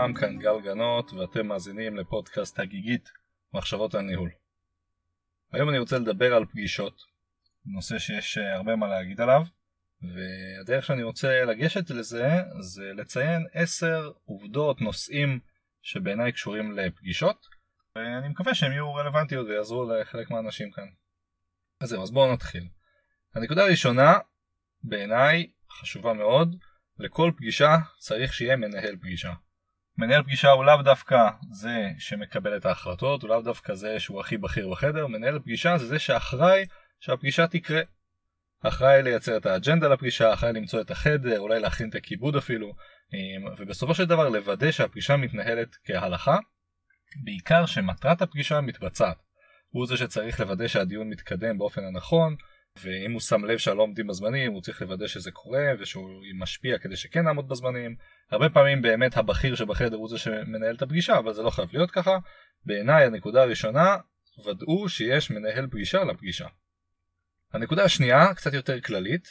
לכולם, כאן גל גנות ואתם מאזינים לפודקאסט הגיגית מחשבות על ניהול. היום אני רוצה לדבר על פגישות, נושא שיש אה, הרבה מה להגיד עליו, והדרך שאני רוצה לגשת לזה זה לציין עשר עובדות, נושאים שבעיניי קשורים לפגישות, ואני מקווה שהם יהיו רלוונטיות ויעזרו לחלק מהאנשים כאן. אז זהו, אז בואו נתחיל. הנקודה הראשונה, בעיניי חשובה מאוד, לכל פגישה צריך שיהיה מנהל פגישה. מנהל פגישה הוא לאו דווקא זה שמקבל את ההחלטות, הוא לאו דווקא זה שהוא הכי בכיר בחדר, מנהל פגישה זה זה שאחראי שהפגישה תקרה. אחראי לייצר את האג'נדה לפגישה, אחראי למצוא את החדר, אולי להכין את הכיבוד אפילו, ובסופו של דבר לוודא שהפגישה מתנהלת כהלכה, בעיקר שמטרת הפגישה מתבצעת. הוא זה שצריך לוודא שהדיון מתקדם באופן הנכון, ואם הוא שם לב שהלא עומדים בזמנים הוא צריך לוודא שזה קורה ושהוא משפיע כדי שכן נעמוד בזמנים. הרבה פעמים באמת הבכיר שבחדר הוא זה שמנהל את הפגישה אבל זה לא חייב להיות ככה. בעיניי הנקודה הראשונה ודאו שיש מנהל פגישה לפגישה. הנקודה השנייה קצת יותר כללית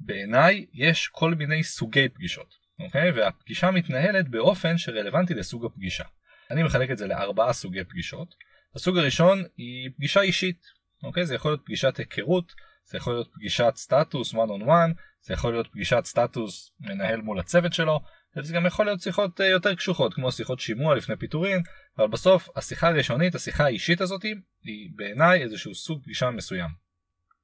בעיניי יש כל מיני סוגי פגישות אוקיי והפגישה מתנהלת באופן שרלוונטי לסוג הפגישה. אני מחלק את זה לארבעה סוגי פגישות. הסוג הראשון היא פגישה אישית אוקיי זה יכול להיות פגישת היכרות זה יכול להיות פגישת סטטוס one on one, זה יכול להיות פגישת סטטוס מנהל מול הצוות שלו, וזה גם יכול להיות שיחות אה, יותר קשוחות כמו שיחות שימוע לפני פיטורין, אבל בסוף השיחה הראשונית, השיחה האישית הזאת, היא בעיניי איזשהו סוג פגישה מסוים.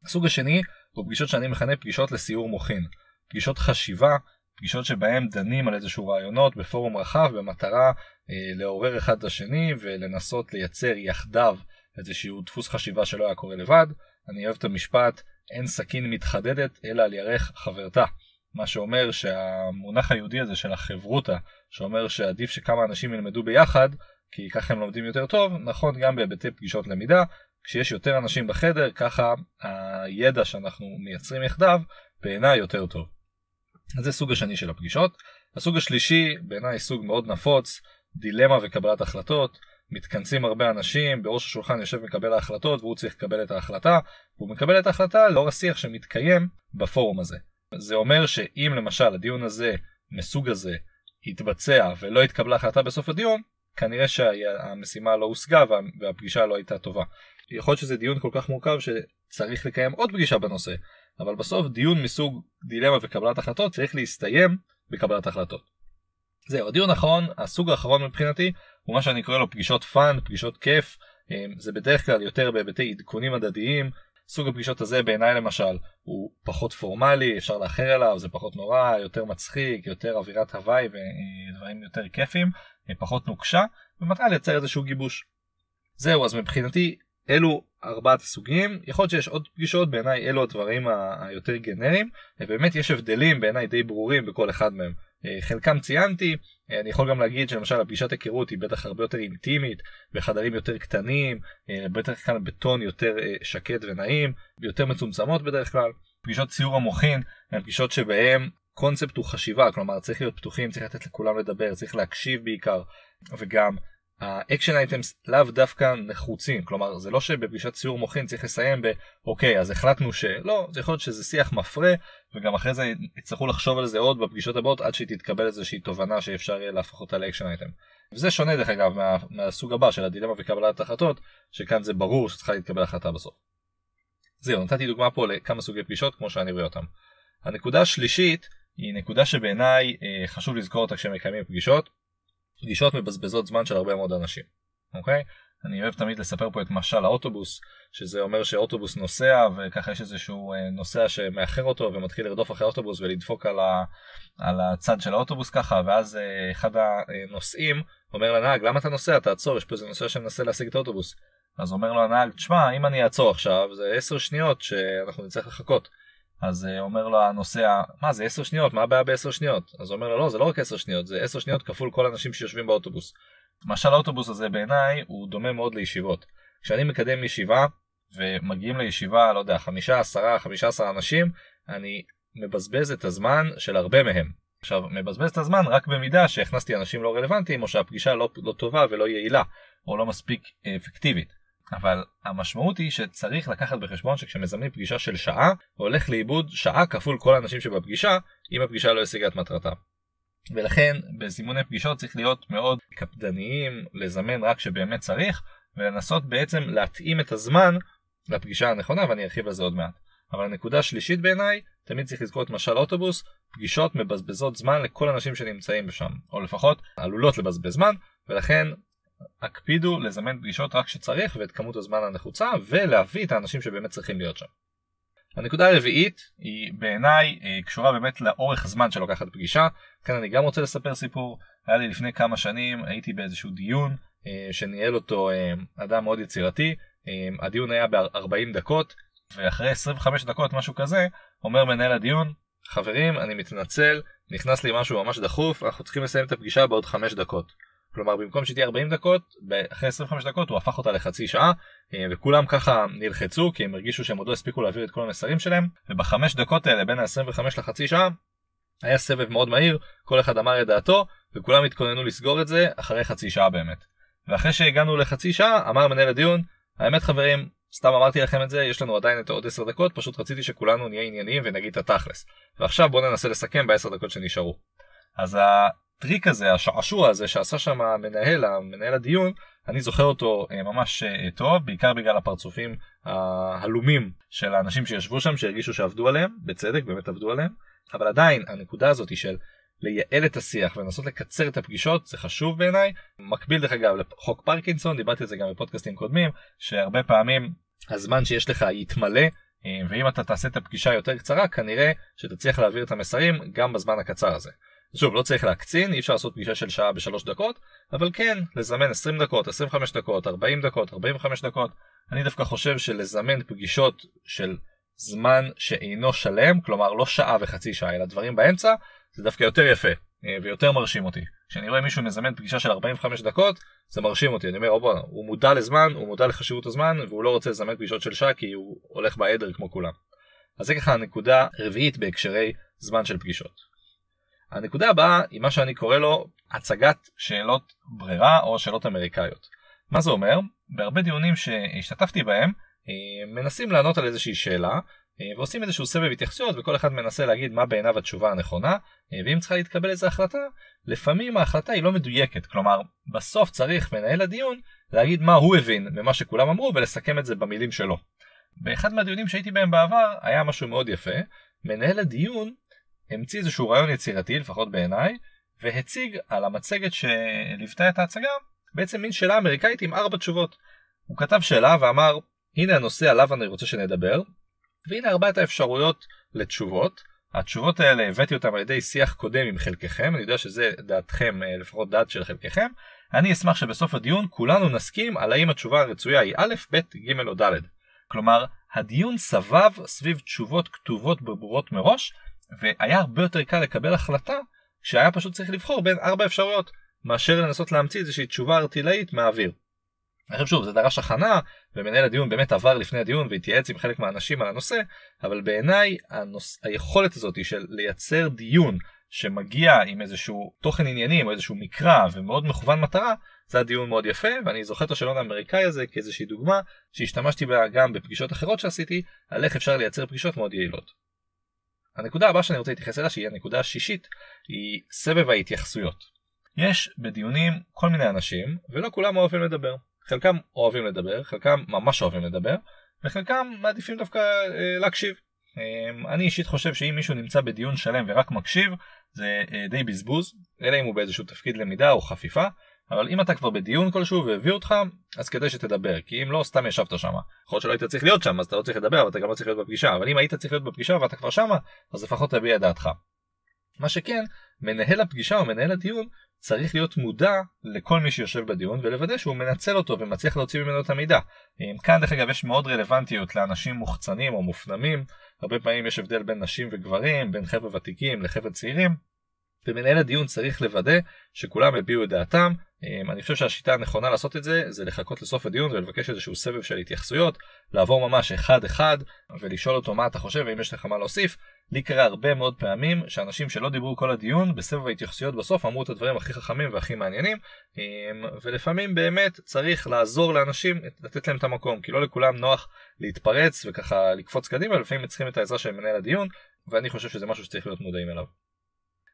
הסוג השני הוא פגישות שאני מכנה פגישות לסיעור מוחין, פגישות חשיבה, פגישות שבהם דנים על איזשהו רעיונות בפורום רחב במטרה אה, לעורר אחד את השני ולנסות לייצר יחדיו איזשהו דפוס חשיבה שלא היה קורה לבד. אני אוהב את המשפט אין סכין מתחדדת אלא על ירך חברתה. מה שאומר שהמונח היהודי הזה של החברותא, שאומר שעדיף שכמה אנשים ילמדו ביחד, כי ככה הם לומדים יותר טוב, נכון גם בהיבטי פגישות למידה, כשיש יותר אנשים בחדר, ככה הידע שאנחנו מייצרים יחדיו, בעיניי יותר טוב. אז זה סוג השני של הפגישות. הסוג השלישי, בעיניי סוג מאוד נפוץ, דילמה וקבלת החלטות. מתכנסים הרבה אנשים, בראש השולחן יושב מקבל ההחלטות והוא צריך לקבל את ההחלטה, והוא מקבל את ההחלטה לאור השיח שמתקיים בפורום הזה. זה אומר שאם למשל הדיון הזה, מסוג הזה, יתבצע ולא יתקבלה החלטה בסוף הדיון, כנראה שהמשימה לא הושגה והפגישה לא הייתה טובה. יכול להיות שזה דיון כל כך מורכב שצריך לקיים עוד פגישה בנושא, אבל בסוף דיון מסוג דילמה וקבלת החלטות צריך להסתיים בקבלת החלטות. זהו, הדיון האחרון, הסוג האחרון מבחינתי, הוא מה שאני קורא לו פגישות fun, פגישות כיף, אמ, זה בדרך כלל יותר בהיבטי עדכונים הדדיים. סוג הפגישות הזה בעיניי למשל הוא פחות פורמלי, אפשר לאחר אליו, זה פחות נורא, יותר מצחיק, יותר אווירת הוואי ודברים יותר כיפים, פחות נוקשה, במטרה לייצר איזשהו גיבוש. זהו, אז מבחינתי אלו ארבעת הסוגים, יכול להיות שיש עוד פגישות, בעיניי אלו הדברים היותר גנריים, ובאמת יש הבדלים בעיניי די ברורים בכל אחד מהם. אה, חלקם ציינתי, אה, אני יכול גם להגיד שלמשל הפגישת היכרות היא בטח הרבה יותר אינטימית, בחדרים יותר קטנים, אה, בטח כלל בטון יותר שקט ונעים, יותר מצומצמות בדרך כלל. פגישות ציור המוחין הן פגישות שבהן קונספט הוא חשיבה, כלומר צריך להיות פתוחים, צריך לתת לכולם לדבר, צריך להקשיב בעיקר, וגם ה action items לאו דווקא נחוצים כלומר זה לא שבפגישת סיעור מוחין צריך לסיים באוקיי אז החלטנו שלא זה יכול להיות שזה שיח מפרה וגם אחרי זה יצטרכו לחשוב על זה עוד בפגישות הבאות עד שהיא תתקבל איזושהי תובנה שאפשר יהיה להפוך אותה ל action item. וזה שונה דרך אגב מה, מהסוג הבא של הדילמה וקבלת החלטות שכאן זה ברור שצריכה להתקבל החלטה בסוף. זהו נתתי דוגמה פה לכמה סוגי פגישות כמו שאני רואה אותם. הנקודה השלישית היא נקודה שבעיניי אה, חשוב לזכור אותה כשמקיימים פגישות פגישות מבזבזות זמן של הרבה מאוד אנשים, אוקיי? אני אוהב תמיד לספר פה את משל האוטובוס, שזה אומר שאוטובוס נוסע וככה יש איזשהו אה, נוסע שמאחר אותו ומתחיל לרדוף אחרי האוטובוס ולדפוק על, ה, על הצד של האוטובוס ככה, ואז אה, אחד הנוסעים אומר לנהג למה אתה נוסע תעצור יש פה איזה נוסע שמנסה להשיג את האוטובוס. אז אומר לו הנהג תשמע אם אני אעצור עכשיו זה 10 שניות שאנחנו נצטרך לחכות. אז uh, אומר לו הנוסע, מה זה 10 שניות, מה הבעיה ב-10 שניות? אז הוא אומר לו, לא, זה לא רק 10 שניות, זה 10 שניות כפול כל האנשים שיושבים באוטובוס. למשל האוטובוס הזה בעיניי הוא דומה מאוד לישיבות. כשאני מקדם ישיבה ומגיעים לישיבה, לא יודע, 5, 10, 15 אנשים, אני מבזבז את הזמן של הרבה מהם. עכשיו, מבזבז את הזמן רק במידה שהכנסתי אנשים לא רלוונטיים או שהפגישה לא, לא טובה ולא יעילה או לא מספיק אפקטיבית. אבל המשמעות היא שצריך לקחת בחשבון שכשמזמנים פגישה של שעה, הולך לאיבוד שעה כפול כל האנשים שבפגישה, אם הפגישה לא השיגה את מטרתה. ולכן בזימוני פגישות צריך להיות מאוד קפדניים, לזמן רק שבאמת צריך, ולנסות בעצם להתאים את הזמן לפגישה הנכונה, ואני ארחיב על זה עוד מעט. אבל הנקודה השלישית בעיניי, תמיד צריך לזכור את משל אוטובוס, פגישות מבזבזות זמן לכל האנשים שנמצאים בשם, או לפחות עלולות לבזבז זמן, ולכן הקפידו לזמן פגישות רק כשצריך ואת כמות הזמן הנחוצה, ולהביא את האנשים שבאמת צריכים להיות שם. הנקודה הרביעית היא בעיניי אה, קשורה באמת לאורך זמן שלוקחת פגישה. כאן אני גם רוצה לספר סיפור. היה לי לפני כמה שנים, הייתי באיזשהו דיון אה, שניהל אותו אה, אדם מאוד יצירתי. הדיון היה ב-40 דקות, ואחרי 25 דקות, משהו כזה, אומר מנהל הדיון, חברים, אני מתנצל, נכנס לי משהו ממש דחוף, אנחנו צריכים לסיים את הפגישה בעוד 5 דקות. כלומר במקום שתהיה 40 דקות, אחרי 25 דקות הוא הפך אותה לחצי שעה אה, וכולם ככה נלחצו כי הם הרגישו שהם עוד לא הספיקו להעביר את כל המסרים שלהם ובחמש דקות האלה בין ה-25 לחצי שעה היה סבב מאוד מהיר, כל אחד אמר את דעתו וכולם התכוננו לסגור את זה אחרי חצי שעה באמת. ואחרי שהגענו לחצי שעה אמר מנהל הדיון, האמת חברים, סתם אמרתי לכם את זה, יש לנו עדיין את עוד 10 דקות, פשוט רציתי שכולנו נהיה ענייניים ונגיד את התכלס. ועכשיו בואו ננסה לסכם ב-10 דקות שנשארו. אז הטריק הזה, השעשוע הזה שעשה שם המנהל, המנהל הדיון, אני זוכר אותו אה, ממש אה, טוב, בעיקר בגלל הפרצופים ההלומים של האנשים שישבו שם, שהרגישו שעבדו עליהם, בצדק, באמת עבדו עליהם, אבל עדיין הנקודה הזאת של לייעל את השיח ולנסות לקצר את הפגישות זה חשוב בעיניי. מקביל דרך אגב לחוק פרקינסון, דיברתי על זה גם בפודקאסטים קודמים, שהרבה פעמים הזמן שיש לך יתמלא אה, ואם אתה תעשה את הפגישה יותר קצרה כנראה שתצליח להעביר את המסרים גם בזמן הקצר הזה. שוב, לא צריך להקצין, אי אפשר לעשות פגישה של שעה בשלוש דקות, אבל כן, לזמן 20 דקות, 25 דקות, 40 דקות, 45 דקות. אני דווקא חושב שלזמן פגישות של זמן שאינו שלם, כלומר לא שעה וחצי שעה, אלא דברים באמצע, זה דווקא יותר יפה אה, ויותר מרשים אותי. כשאני רואה מישהו מזמן פגישה של 45 דקות, זה מרשים אותי. אני אומר, או בוא, הוא מודע לזמן, הוא מודע לחשיבות הזמן, והוא לא רוצה לזמן פגישות של שעה כי הוא הולך בעדר כמו כולם. אז זה ככה הנקודה רביעית בהקשרי זמן של פגישות. הנקודה הבאה היא מה שאני קורא לו הצגת שאלות ברירה או שאלות אמריקאיות. מה זה אומר? בהרבה דיונים שהשתתפתי בהם אה, מנסים לענות על איזושהי שאלה אה, ועושים איזשהו סבב התייחסויות וכל אחד מנסה להגיד מה בעיניו התשובה הנכונה אה, ואם צריכה להתקבל איזו החלטה לפעמים ההחלטה היא לא מדויקת כלומר בסוף צריך מנהל הדיון להגיד מה הוא הבין ממה שכולם אמרו ולסכם את זה במילים שלו. באחד מהדיונים שהייתי בהם בעבר היה משהו מאוד יפה מנהל הדיון המציא איזשהו רעיון יצירתי, לפחות בעיניי, והציג על המצגת שליוותה את ההצגה בעצם מין שאלה אמריקאית עם ארבע תשובות. הוא כתב שאלה ואמר, הנה הנושא עליו אני רוצה שנדבר, והנה ארבעת האפשרויות לתשובות. התשובות האלה הבאתי אותן על ידי שיח קודם עם חלקכם, אני יודע שזה דעתכם, אה, לפחות דעת של חלקכם. אני אשמח שבסוף הדיון כולנו נסכים על האם התשובה הרצויה היא א', ב', ג' או ד'. כלומר, הדיון סבב סביב תשובות כתובות ברורות מראש, והיה הרבה יותר קל לקבל החלטה שהיה פשוט צריך לבחור בין ארבע אפשרויות מאשר לנסות להמציא איזושהי תשובה ארטילאית מהאוויר. עכשיו שוב זה דרש הכנה ומנהל הדיון באמת עבר לפני הדיון והתייעץ עם חלק מהאנשים על הנושא אבל בעיניי הנוס... היכולת הזאת של לייצר דיון שמגיע עם איזשהו תוכן עניינים או איזשהו מקרא ומאוד מכוון מטרה זה הדיון מאוד יפה ואני זוכר את השאלון האמריקאי הזה כאיזושהי דוגמה שהשתמשתי בה גם בפגישות אחרות שעשיתי על איך אפשר לייצר פגישות מאוד יעילות. הנקודה הבאה שאני רוצה להתייחס אליה שהיא הנקודה השישית היא סבב ההתייחסויות. יש בדיונים כל מיני אנשים ולא כולם אוהבים לדבר. חלקם אוהבים לדבר, חלקם ממש אוהבים לדבר וחלקם מעדיפים דווקא אה, להקשיב. אה, אני אישית חושב שאם מישהו נמצא בדיון שלם ורק מקשיב זה אה, די בזבוז אלא אם הוא באיזשהו תפקיד למידה או חפיפה אבל אם אתה כבר בדיון כלשהו והביאו אותך, אז כדאי שתדבר, כי אם לא, סתם ישבת שם. יכול להיות שלא היית צריך להיות שם, אז אתה לא צריך לדבר, אבל אתה גם לא צריך להיות בפגישה, אבל אם היית צריך להיות בפגישה ואתה כבר שמה, אז לפחות תביע את דעתך. מה שכן, מנהל הפגישה או מנהל הדיון צריך להיות מודע לכל מי שיושב בדיון ולוודא שהוא מנצל אותו ומצליח להוציא ממנו את המידע. כאן דרך אגב יש מאוד רלוונטיות לאנשים מוחצנים או מופנמים, הרבה פעמים יש הבדל בין נשים וגברים, בין חבר'ה ותיקים לחבר'ה צעירים, ומנהל הדיון צריך לוודא שכולם הביעו את דעתם אמ, אני חושב שהשיטה הנכונה לעשות את זה זה לחכות לסוף הדיון ולבקש איזשהו סבב של התייחסויות לעבור ממש אחד אחד ולשאול אותו מה אתה חושב ואם יש לך מה להוסיף. לי קרה הרבה מאוד פעמים שאנשים שלא דיברו כל הדיון בסבב ההתייחסויות בסוף אמרו את הדברים הכי חכמים והכי מעניינים אמ, ולפעמים באמת צריך לעזור לאנשים לתת להם את המקום כי לא לכולם נוח להתפרץ וככה לקפוץ קדימה לפעמים צריכים את העזרה של מנהל הדיון ואני חושב שזה משהו שצריך להיות מודעים אליו.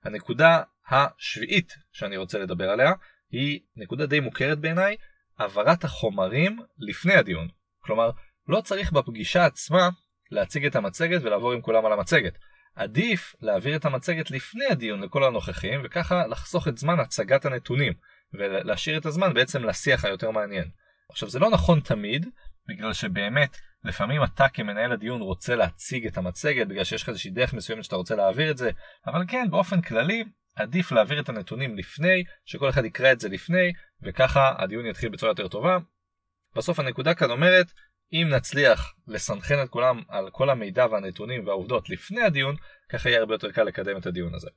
הנקודה השביעית שאני רוצה לדבר עליה היא נקודה די מוכרת בעיניי, העברת החומרים לפני הדיון. כלומר, לא צריך בפגישה עצמה להציג את המצגת ולעבור עם כולם על המצגת. עדיף להעביר את המצגת לפני הדיון לכל הנוכחים וככה לחסוך את זמן הצגת הנתונים ולהשאיר את הזמן בעצם לשיח היותר מעניין. עכשיו זה לא נכון תמיד בגלל שבאמת לפעמים אתה כמנהל הדיון רוצה להציג את המצגת בגלל שיש לך איזושהי דרך מסוימת שאתה רוצה להעביר את זה אבל כן באופן כללי עדיף להעביר את הנתונים לפני שכל אחד יקרא את זה לפני וככה הדיון יתחיל בצורה יותר טובה. בסוף הנקודה כאן אומרת אם נצליח לסנכרן את כולם על כל המידע והנתונים והעובדות לפני הדיון, ככה יהיה הרבה יותר קל לקדם את הדיון הזה.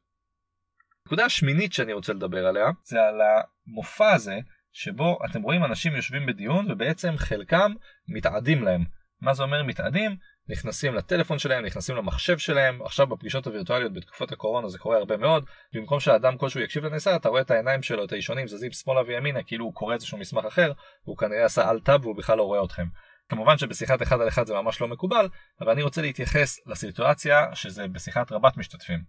הנקודה השמינית שאני רוצה לדבר עליה זה על המופע הזה שבו אתם רואים אנשים יושבים בדיון ובעצם חלקם מתעדים להם. מה זה אומר מתעדים? נכנסים לטלפון שלהם, נכנסים למחשב שלהם, עכשיו בפגישות הווירטואליות בתקופת הקורונה זה קורה הרבה מאוד, במקום שאדם כלשהו יקשיב לנעשה אתה רואה את העיניים שלו, את הישונים זזים שמאלה וימינה כאילו הוא קורא איזשהו מסמך אחר, והוא כנראה עשה על טאב והוא בכלל לא רואה אתכם. כמובן שבשיחת אחד על אחד זה ממש לא מקובל, אבל אני רוצה להתייחס לסיטואציה שזה בשיחת רבת משתתפים.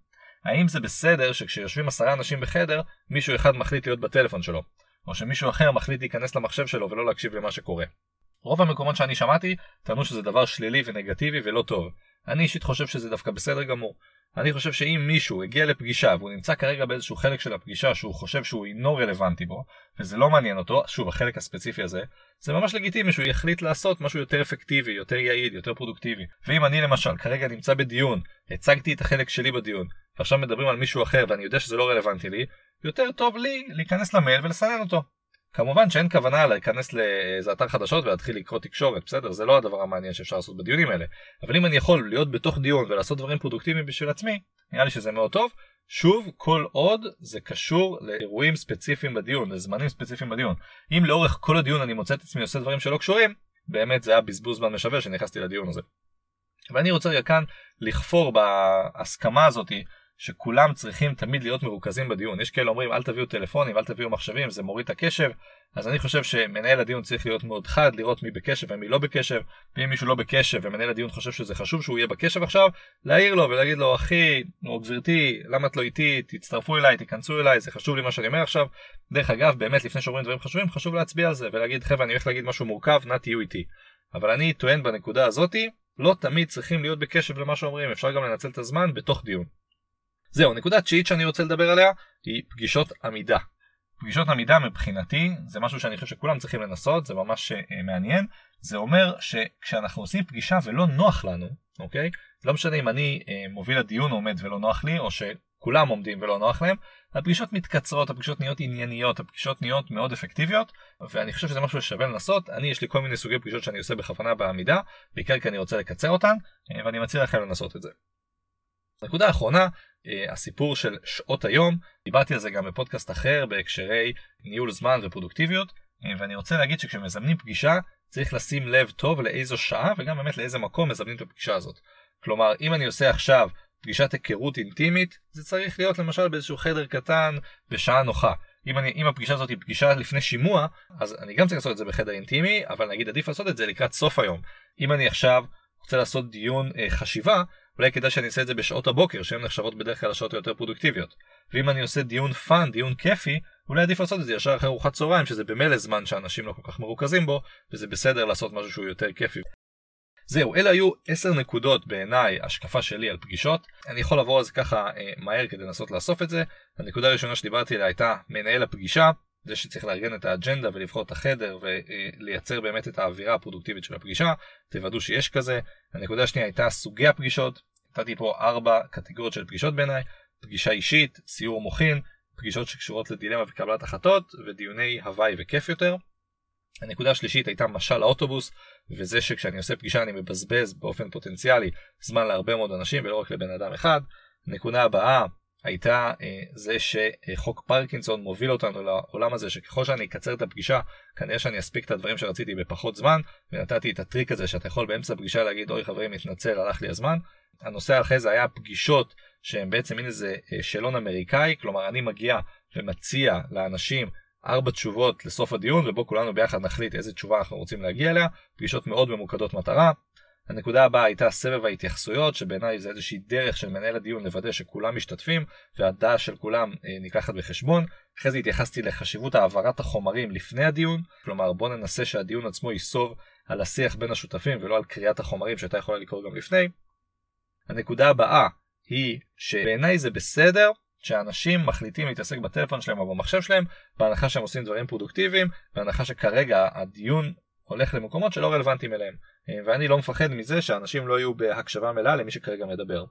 האם זה בסדר שכשיושבים עשרה אנשים בחדר, מישהו אחד מחליט להיות בטלפון שלו, או שמישהו אחר מחליט להיכנס למחשב שלו ולא להקשיב למה שקורה? רוב המקומות שאני שמעתי טענו שזה דבר שלילי ונגטיבי ולא טוב. אני אישית חושב שזה דווקא בסדר גמור. אני חושב שאם מישהו הגיע לפגישה והוא נמצא כרגע באיזשהו חלק של הפגישה שהוא חושב שהוא אינו רלוונטי בו וזה לא מעניין אותו, שוב החלק הספציפי הזה, זה ממש לגיטימי שהוא יחליט לעשות משהו יותר אפקטיבי, יותר יעיל, יותר פרודוקטיבי. ואם אני למשל כרגע נמצא בדיון, הצגתי את החלק שלי בדיון ועכשיו מדברים על מישהו אחר ואני יודע שזה לא רלוונטי לי, יותר טוב לי להיכנס למייל ולסנן אותו. כמובן שאין כוונה להיכנס לאיזה אתר חדשות ולהתחיל לקרוא תקשורת, בסדר? זה לא הדבר המעניין שאפשר לעשות בדיונים האלה. אבל אם אני יכול להיות בתוך דיון ולעשות דברים פרודוקטיביים בשביל עצמי, נראה לי שזה מאוד טוב. שוב, כל עוד זה קשור לאירועים ספציפיים בדיון, לזמנים ספציפיים בדיון. אם לאורך כל הדיון אני מוצא את עצמי עושה דברים שלא קשורים, באמת זה היה בזבוז זמן משווה שנכנסתי לדיון הזה. ואני רוצה כאן לכפור בהסכמה הזאתי שכולם צריכים תמיד להיות מרוכזים בדיון. יש כאלה אומרים אל תביאו טלפונים, אל תביאו מחשבים, זה מוריד את הקשב. אז אני חושב שמנהל הדיון צריך להיות מאוד חד, לראות מי בקשב ומי לא בקשב. ואם מישהו לא בקשב ומנהל הדיון חושב שזה חשוב שהוא יהיה בקשב עכשיו, להעיר לו ולהגיד לו אחי או גברתי, למה את לא איתי, תצטרפו אליי, תיכנסו אליי, זה חשוב לי מה שאני אומר עכשיו. דרך אגב, באמת לפני שאומרים דברים חשובים, חשוב להצביע על זה ולהגיד חבר'ה אני הולך להגיד משהו מורכב, נא תהיו איתי. אבל אני טוען בנקודה הזאתי, לא תמיד צריכים להיות בקשב למה שאומרים, אפשר גם לנצל את הזמן בתוך דיון. זהו, נקודה תשיעית שאני רוצה לדבר עליה היא פגישות עמידה. פגישות עמידה מבחינתי זה משהו שאני חושב שכולם צריכים לנסות, זה ממש uh, מעניין. זה אומר שכשאנחנו עושים פגישה ולא נוח לנו, אוקיי? לא משנה אם אני uh, מוביל הדיון עומד ולא נוח לי, או שכולם עומדים ולא נוח להם, הפגישות מתקצרות, הפגישות נהיות ענייניות, הפגישות נהיות מאוד אפקטיביות, ואני חושב שזה משהו ששווה לנסות. אני, יש לי כל מיני סוגי פגישות שאני עושה בכוונה בעמידה, בעיקר כי אני רוצה לקצר אותן, uh, ואני מציע לכם לנסות את זה. נקודה אחרונה אה, הסיפור של שעות היום, דיברתי על זה גם בפודקאסט אחר בהקשרי ניהול זמן ופרודוקטיביות, אה, ואני רוצה להגיד שכשמזמנים פגישה צריך לשים לב טוב לאיזו שעה וגם באמת לאיזה מקום מזמנים את הפגישה הזאת. כלומר, אם אני עושה עכשיו פגישת היכרות אינטימית, זה צריך להיות למשל באיזשהו חדר קטן בשעה נוחה. אם, אני, אם הפגישה הזאת היא פגישה לפני שימוע, אז אני גם צריך לעשות את זה בחדר אינטימי, אבל נגיד עדיף לעשות את זה לקראת סוף היום. אם אני עכשיו רוצה לעשות דיון אה, חשיבה, אולי כדאי שאני אעשה את זה בשעות הבוקר, שהן נחשבות בדרך כלל השעות היותר פרודוקטיביות. ואם אני עושה דיון fun, דיון כיפי, אולי עדיף לעשות את זה ישר אחרי ארוחת צהריים, שזה במילא זמן שאנשים לא כל כך מרוכזים בו, וזה בסדר לעשות משהו שהוא יותר כיפי. זהו, אלה היו 10 נקודות בעיניי, השקפה שלי על פגישות. אני יכול לעבור על זה ככה אה, מהר כדי לנסות לאסוף את זה. הנקודה הראשונה שדיברתי עליה הייתה מנהל הפגישה, זה שצריך לארגן את האג'נדה ולבחור את החדר ולייצר באמת את האווירה הפרודוקטיבית של הפגישה, תוודאו שיש כזה. הנקודה השנייה הייתה סוגי הפגישות, נתתי פה ארבע קטגוריות של פגישות בעיניי, פגישה אישית, סיור מוחין, פגישות שקשורות לדילמה וקבלת החלטות ודיוני הוואי וכיף יותר. הנקודה השלישית הייתה משל האוטובוס וזה שכשאני עושה פגישה אני מבזבז באופן פוטנציאלי זמן להרבה מאוד אנשים ולא רק לבן אדם אחד. נקודה הבאה הייתה אה, זה שחוק פרקינסון מוביל אותנו לעולם הזה שככל שאני אקצר את הפגישה כנראה שאני אספיק את הדברים שרציתי בפחות זמן ונתתי את הטריק הזה שאתה יכול באמצע הפגישה להגיד אוי חברים מתנצל הלך לי הזמן. הנושא אחרי זה היה פגישות שהם בעצם מין איזה אה, שאלון אמריקאי כלומר אני מגיע ומציע לאנשים ארבע תשובות לסוף הדיון ובו כולנו ביחד נחליט איזה תשובה אנחנו רוצים להגיע אליה פגישות מאוד ממוקדות מטרה. הנקודה הבאה הייתה סבב ההתייחסויות, שבעיניי זה איזושהי דרך של מנהל הדיון לוודא שכולם משתתפים והדעה של כולם אה, ניקחת בחשבון. אחרי זה התייחסתי לחשיבות העברת החומרים לפני הדיון, כלומר בוא ננסה שהדיון עצמו ייסוב על השיח בין השותפים ולא על קריאת החומרים שהייתה יכולה לקרות גם לפני. הנקודה הבאה היא שבעיניי זה בסדר שאנשים מחליטים להתעסק בטלפון שלהם או במחשב שלהם בהנחה שהם עושים דברים פרודוקטיביים בהנחה שכרגע הדיון הולך למקומות שלא רלוונטיים אליהם אה, ואני לא מפחד מזה שאנשים לא יהיו בהקשבה מלאה למי שכרגע מדבר.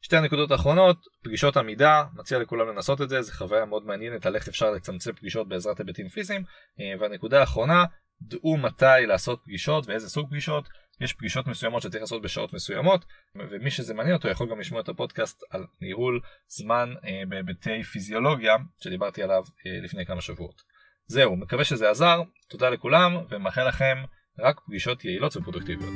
שתי הנקודות האחרונות, פגישות עמידה, מציע לכולם לנסות את זה, זו חוויה מאוד מעניינת על איך אפשר לצמצם פגישות בעזרת היבטים פיזיים. אה, והנקודה האחרונה, דעו מתי לעשות פגישות ואיזה סוג פגישות. יש פגישות מסוימות שצריך לעשות בשעות מסוימות, ומי שזה מעניין אותו יכול גם לשמוע את הפודקאסט על ניהול זמן אה, בהיבטי פיזיולוגיה, שדיברתי עליו לפני כמה שבועות. זהו, מקווה שזה עזר, תודה לכולם, ומאחל לכם רק פגישות יעילות ופרודוקטיביות.